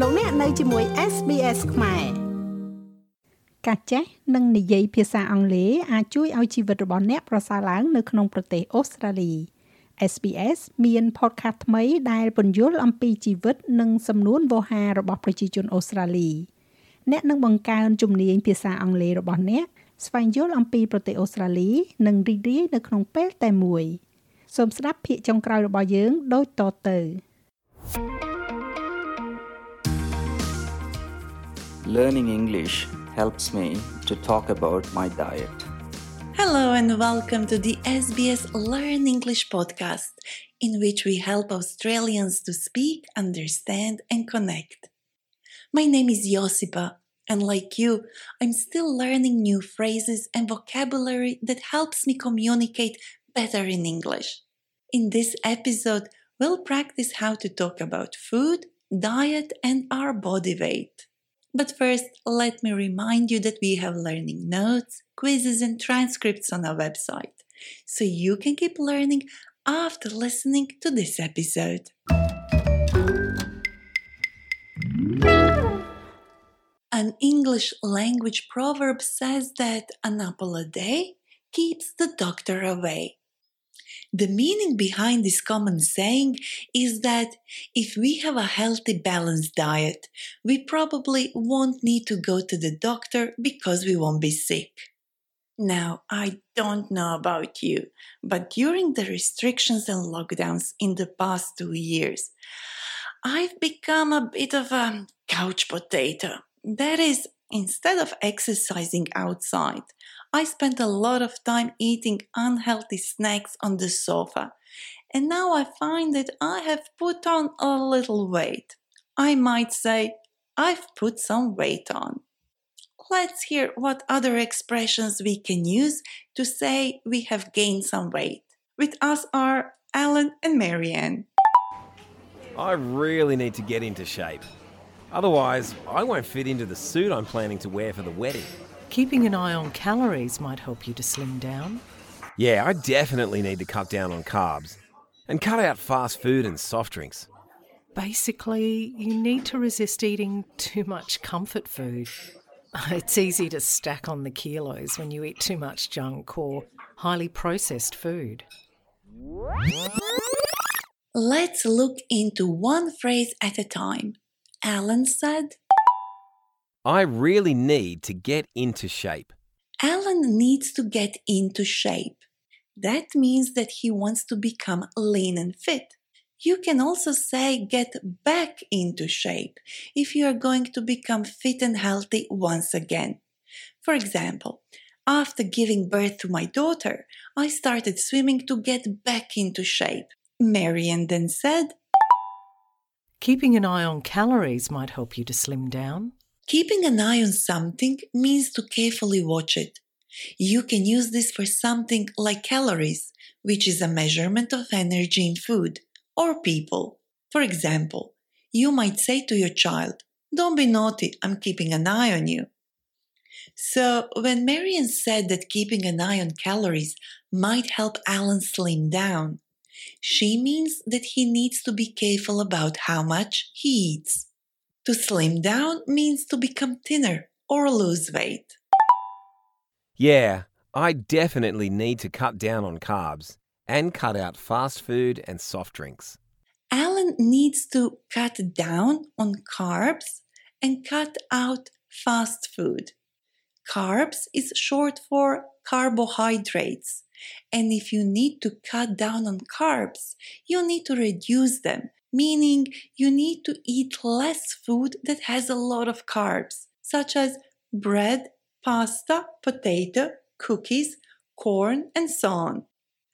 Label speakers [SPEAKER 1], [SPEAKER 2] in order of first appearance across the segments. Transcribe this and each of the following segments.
[SPEAKER 1] លោកអ្នកនៅជាមួយ SBS ខ្មែរការចេះនិងនិយាយភាសាអង់គ្លេសអាចជួយឲ្យជីវិតរបស់អ្នកប្រសើរឡើងនៅក្នុងប្រទេសអូស្ត្រាលី SBS មាន podcast ថ្មីដែលពន្យល់អំពីជីវិតនិងសំនួនវោហាររបស់ប្រជាជនអូស្ត្រាលីអ្នកនឹងបង្កើនជំនាញភាសាអង់គ្លេសរបស់អ្នកស្វែងយល់អំពីប្រទេសអូស្ត្រាលី និងរីករាយនៅក្នុងពេលតែមួយសូមស្ដាប់ភាគចុងក្រោយរបស់យើងដូចតទៅ
[SPEAKER 2] Learning English helps me to talk about my diet.
[SPEAKER 3] Hello and welcome to the SBS Learn English podcast, in which we help Australians to speak, understand, and connect. My name is Josipa, and like you, I'm still learning new phrases and vocabulary that helps me communicate better in English. In this episode, we'll practice how to talk about food, diet, and our body weight. But first, let me remind you that we have learning notes, quizzes, and transcripts on our website, so you can keep learning after listening to this episode. An English language proverb says that an apple a day keeps the doctor away. The meaning behind this common saying is that if we have a healthy, balanced diet, we probably won't need to go to the doctor because we won't be sick. Now, I don't know about you, but during the restrictions and lockdowns in the past two years, I've become a bit of a couch potato. That is, instead of exercising outside, I spent a lot of time eating unhealthy snacks on the sofa, and now I find that I have put on a little weight. I might say I've put some weight on. Let's hear what other expressions we can use to say we have gained some weight. With us are Alan and Marianne.
[SPEAKER 4] I really need to get into shape. Otherwise, I won't fit into the suit I'm planning to wear for the wedding.
[SPEAKER 5] Keeping an eye on calories might help you to slim down.
[SPEAKER 4] Yeah, I definitely need to cut down on carbs and cut out fast food and soft drinks.
[SPEAKER 5] Basically, you need to resist eating too much comfort food. It's easy to stack on the kilos when you eat too much junk or highly processed food.
[SPEAKER 3] Let's look into one phrase at a time. Alan said,
[SPEAKER 4] I really need to get into shape.
[SPEAKER 3] Alan needs to get into shape. That means that he wants to become lean and fit. You can also say get back into shape if you are going to become fit and healthy once again. For example, after giving birth to my daughter, I started swimming to get back into shape. Marian then said,
[SPEAKER 5] Keeping an eye on calories might help you to slim down.
[SPEAKER 3] Keeping an eye on something means to carefully watch it. You can use this for something like calories, which is a measurement of energy in food, or people. For example, you might say to your child, Don't be naughty, I'm keeping an eye on you. So, when Marian said that keeping an eye on calories might help Alan slim down, she means that he needs to be careful about how much he eats. To slim down means to become thinner or lose weight.
[SPEAKER 4] Yeah, I definitely need to cut down on carbs and cut out fast food and soft drinks.
[SPEAKER 3] Alan needs to cut down on carbs and cut out fast food. Carbs is short for carbohydrates. And if you need to cut down on carbs, you need to reduce them, meaning you need to eat less food that has a lot of carbs, such as bread, pasta, potato, cookies, corn, and so on.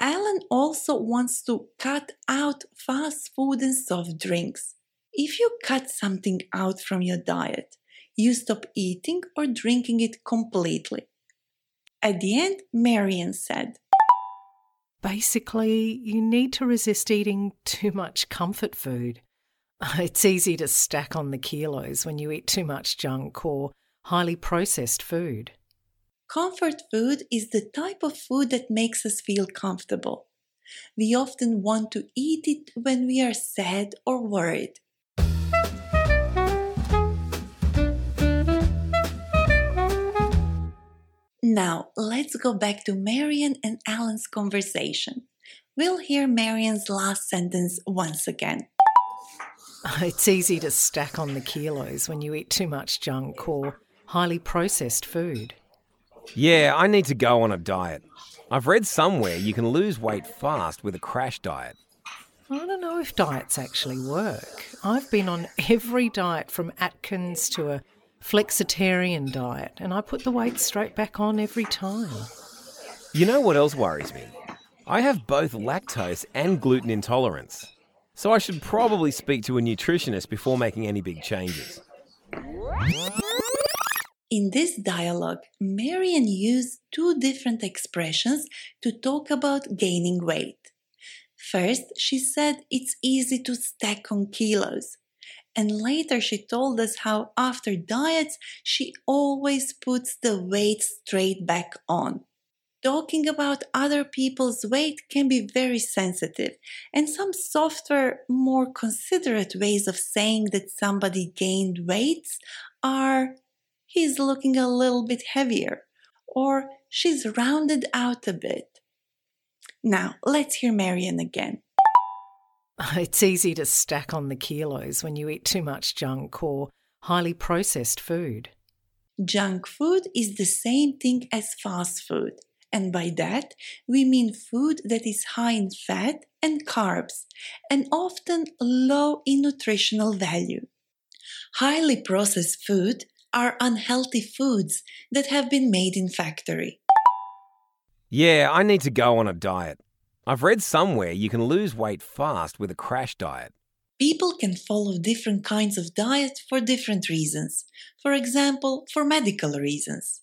[SPEAKER 3] Alan also wants to cut out fast food and soft drinks. If you cut something out from your diet, you stop eating or drinking it completely. At the end, Marian said,
[SPEAKER 5] Basically, you need to resist eating too much comfort food. It's easy to stack on the kilos when you eat too much junk or highly processed food.
[SPEAKER 3] Comfort food is the type of food that makes us feel comfortable. We often want to eat it when we are sad or worried. Now, let's go back to Marian and Alan's conversation. We'll hear Marian's last sentence once again.
[SPEAKER 5] It's easy to stack on the kilos when you eat too much junk or highly processed food.
[SPEAKER 4] Yeah, I need to go on a diet. I've read somewhere you can lose weight fast with a crash diet.
[SPEAKER 5] I don't know if diets actually work. I've been on every diet from Atkins to a flexitarian diet, and I put the weight straight back on every time.
[SPEAKER 4] You know what else worries me? I have both lactose and gluten intolerance. So I should probably speak to a nutritionist before making any big changes.
[SPEAKER 3] In this dialogue, Marian used two different expressions to talk about gaining weight. First, she said it's easy to stack on kilos. And later, she told us how after diets, she always puts the weight straight back on talking about other people's weight can be very sensitive, and some softer, more considerate ways of saying that somebody gained weight are he's looking a little bit heavier, or she's rounded out a bit. Now, let's hear Marian again.
[SPEAKER 5] It's easy to stack on the kilos when you eat too much junk or highly processed food.
[SPEAKER 3] Junk food is the same thing as fast food and by that we mean food that is high in fat and carbs and often low in nutritional value. Highly processed food are unhealthy foods that have been made in factory.
[SPEAKER 4] Yeah, I need to go on a diet. I've read somewhere you can lose weight fast with a crash diet.
[SPEAKER 3] People can follow different kinds of diet for different reasons. For example, for medical reasons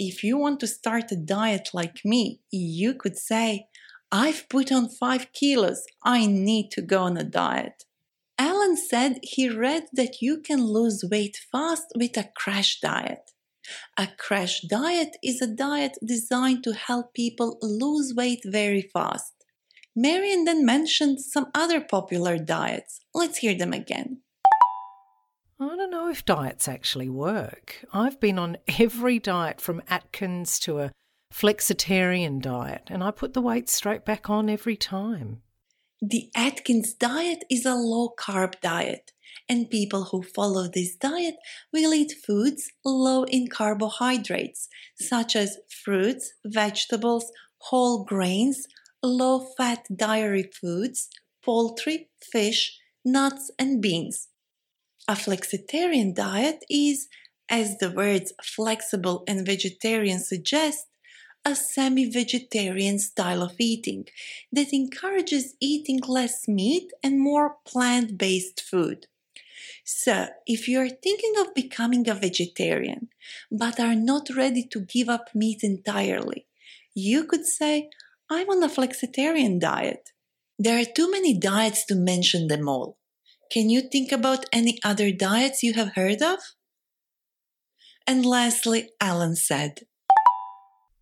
[SPEAKER 3] if you want to start a diet like me, you could say, I've put on five kilos, I need to go on a diet. Alan said he read that you can lose weight fast with a crash diet. A crash diet is a diet designed to help people lose weight very fast. Marion then mentioned some other popular diets. Let's hear them again.
[SPEAKER 5] I don't know if diets actually work. I've been on every diet from Atkins to a flexitarian diet, and I put the weight straight back on every time.
[SPEAKER 3] The Atkins diet is a low carb diet, and people who follow this diet will eat foods low in carbohydrates, such as fruits, vegetables, whole grains, low fat dairy foods, poultry, fish, nuts, and beans. A flexitarian diet is, as the words flexible and vegetarian suggest, a semi vegetarian style of eating that encourages eating less meat and more plant based food. So, if you are thinking of becoming a vegetarian but are not ready to give up meat entirely, you could say, I'm on a flexitarian diet. There are too many diets to mention them all. Can you think about any other diets you have heard of? And lastly, Alan said,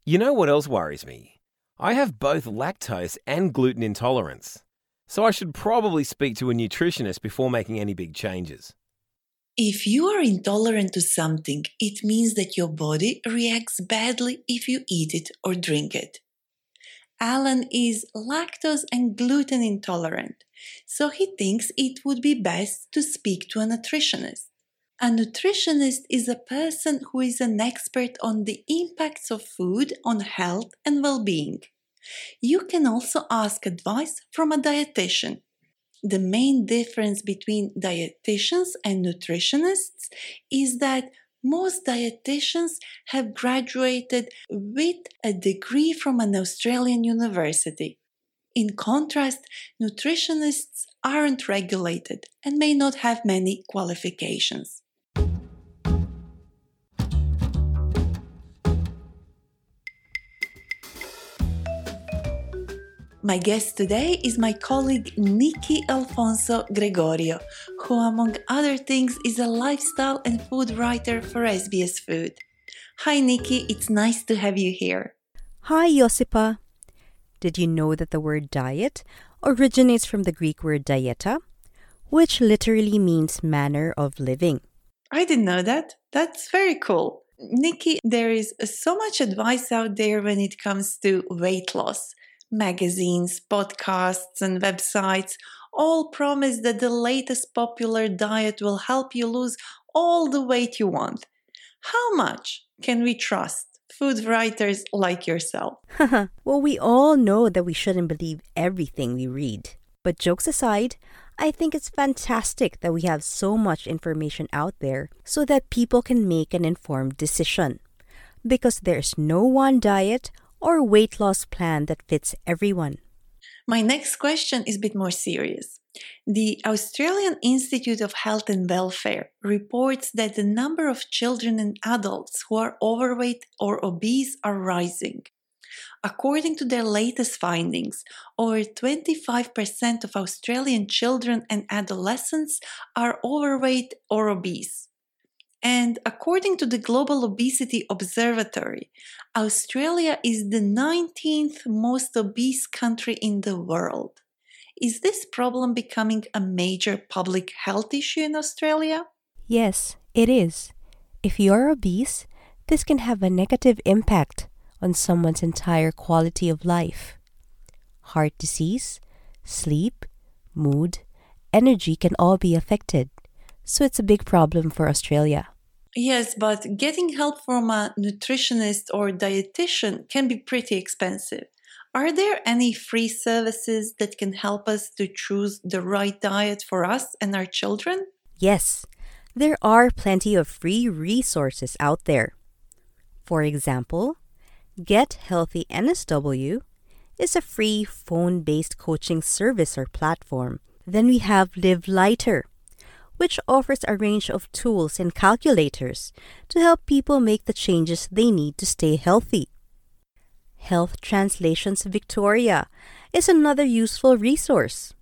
[SPEAKER 4] You know what else worries me? I have both lactose and gluten intolerance, so I should probably speak to a nutritionist before making any big changes.
[SPEAKER 3] If you are intolerant to something, it means that your body reacts badly if you eat it or drink it. Alan is lactose and gluten intolerant, so he thinks it would be best to speak to a nutritionist. A nutritionist is a person who is an expert on the impacts of food on health and well being. You can also ask advice from a dietitian. The main difference between dietitians and nutritionists is that most dietitians have graduated with a degree from an Australian university. In contrast, nutritionists aren't regulated and may not have many qualifications. My guest today is my colleague Nikki Alfonso Gregorio, who, among other things, is a lifestyle and food writer for SBS Food. Hi, Nikki, it's nice to have you here.
[SPEAKER 6] Hi, Josipa. Did you know that the word diet originates from the Greek word dieta, which literally means manner of living?
[SPEAKER 3] I didn't know that. That's very cool. Nikki, there is so much advice out there when it comes to weight loss. Magazines, podcasts, and websites all promise that the latest popular diet will help you lose all the weight you want. How much can we trust food writers like yourself?
[SPEAKER 6] well, we all know that we shouldn't believe everything we read. But jokes aside, I think it's fantastic that we have so much information out there so that people can make an informed decision. Because there's no one diet or weight loss plan that fits everyone.
[SPEAKER 3] My next question is a bit more serious. The Australian Institute of Health and Welfare reports that the number of children and adults who are overweight or obese are rising. According to their latest findings, over 25% of Australian children and adolescents are overweight or obese. And according to the Global Obesity Observatory, Australia is the 19th most obese country in the world. Is this problem becoming a major public health issue in Australia?
[SPEAKER 6] Yes, it is. If you're obese, this can have a negative impact on someone's entire quality of life. Heart disease, sleep, mood, energy can all be affected, so it's a big problem for Australia.
[SPEAKER 3] Yes, but getting help from a nutritionist or dietitian can be pretty expensive. Are there any free services that can help us to choose the right diet for us and our children?
[SPEAKER 6] Yes, there are plenty of free resources out there. For example, Get Healthy NSW is a free phone based coaching service or platform. Then we have Live Lighter, which offers a range of tools and calculators to help people make the changes they need to stay healthy. Health Translations Victoria is another useful resource.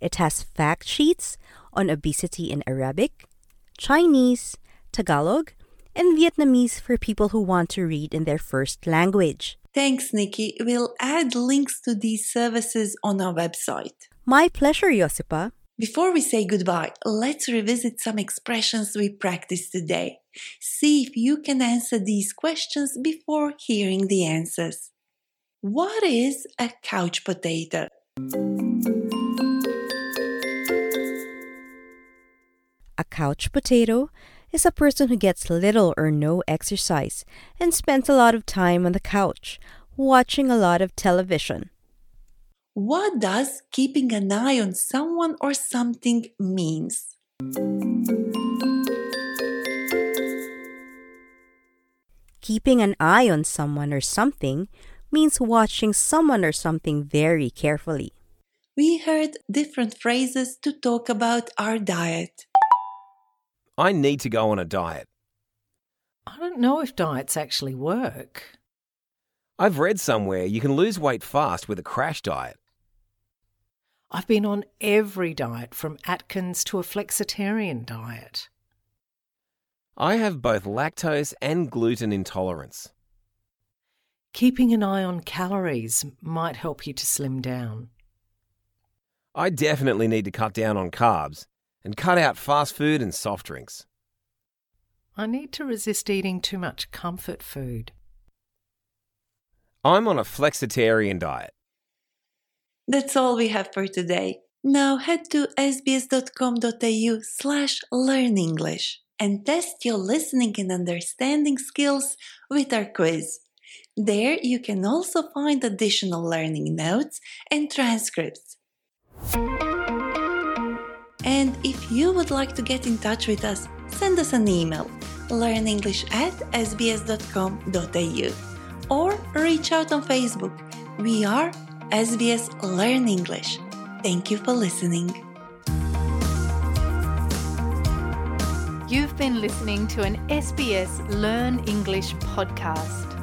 [SPEAKER 6] It has fact sheets on obesity in Arabic, Chinese, Tagalog, and Vietnamese for people who want to read in their first language.
[SPEAKER 3] Thanks, Nikki. We'll add links to these services on our website.
[SPEAKER 6] My pleasure, Josipa.
[SPEAKER 3] Before we say goodbye, let's revisit some expressions we practiced today. See if you can answer these questions before hearing the answers. What is a couch potato?
[SPEAKER 6] A couch potato is a person who gets little or no exercise and spends a lot of time on the couch, watching a lot of television.
[SPEAKER 3] What does keeping an eye on someone or something means?
[SPEAKER 6] Keeping an eye on someone or something means watching someone or something very carefully.
[SPEAKER 3] We heard different phrases to talk about our diet.
[SPEAKER 4] I need to go on a diet.
[SPEAKER 5] I don't know if diets actually work.
[SPEAKER 4] I've read somewhere you can lose weight fast with a crash diet.
[SPEAKER 5] I've been on every diet from Atkins to a flexitarian diet.
[SPEAKER 4] I have both lactose and gluten intolerance.
[SPEAKER 5] Keeping an eye on calories might help you to slim down.
[SPEAKER 4] I definitely need to cut down on carbs and cut out fast food and soft drinks.
[SPEAKER 5] I need to resist eating too much comfort food.
[SPEAKER 4] I'm on a flexitarian diet.
[SPEAKER 3] That's all we have for today. Now head to sbs.com.au slash learn English and test your listening and understanding skills with our quiz. There you can also find additional learning notes and transcripts. And if you would like to get in touch with us, send us an email learnenglish at sbs.com.au or reach out on Facebook. We are SBS Learn English. Thank you for listening.
[SPEAKER 1] You've been listening to an SBS Learn English podcast.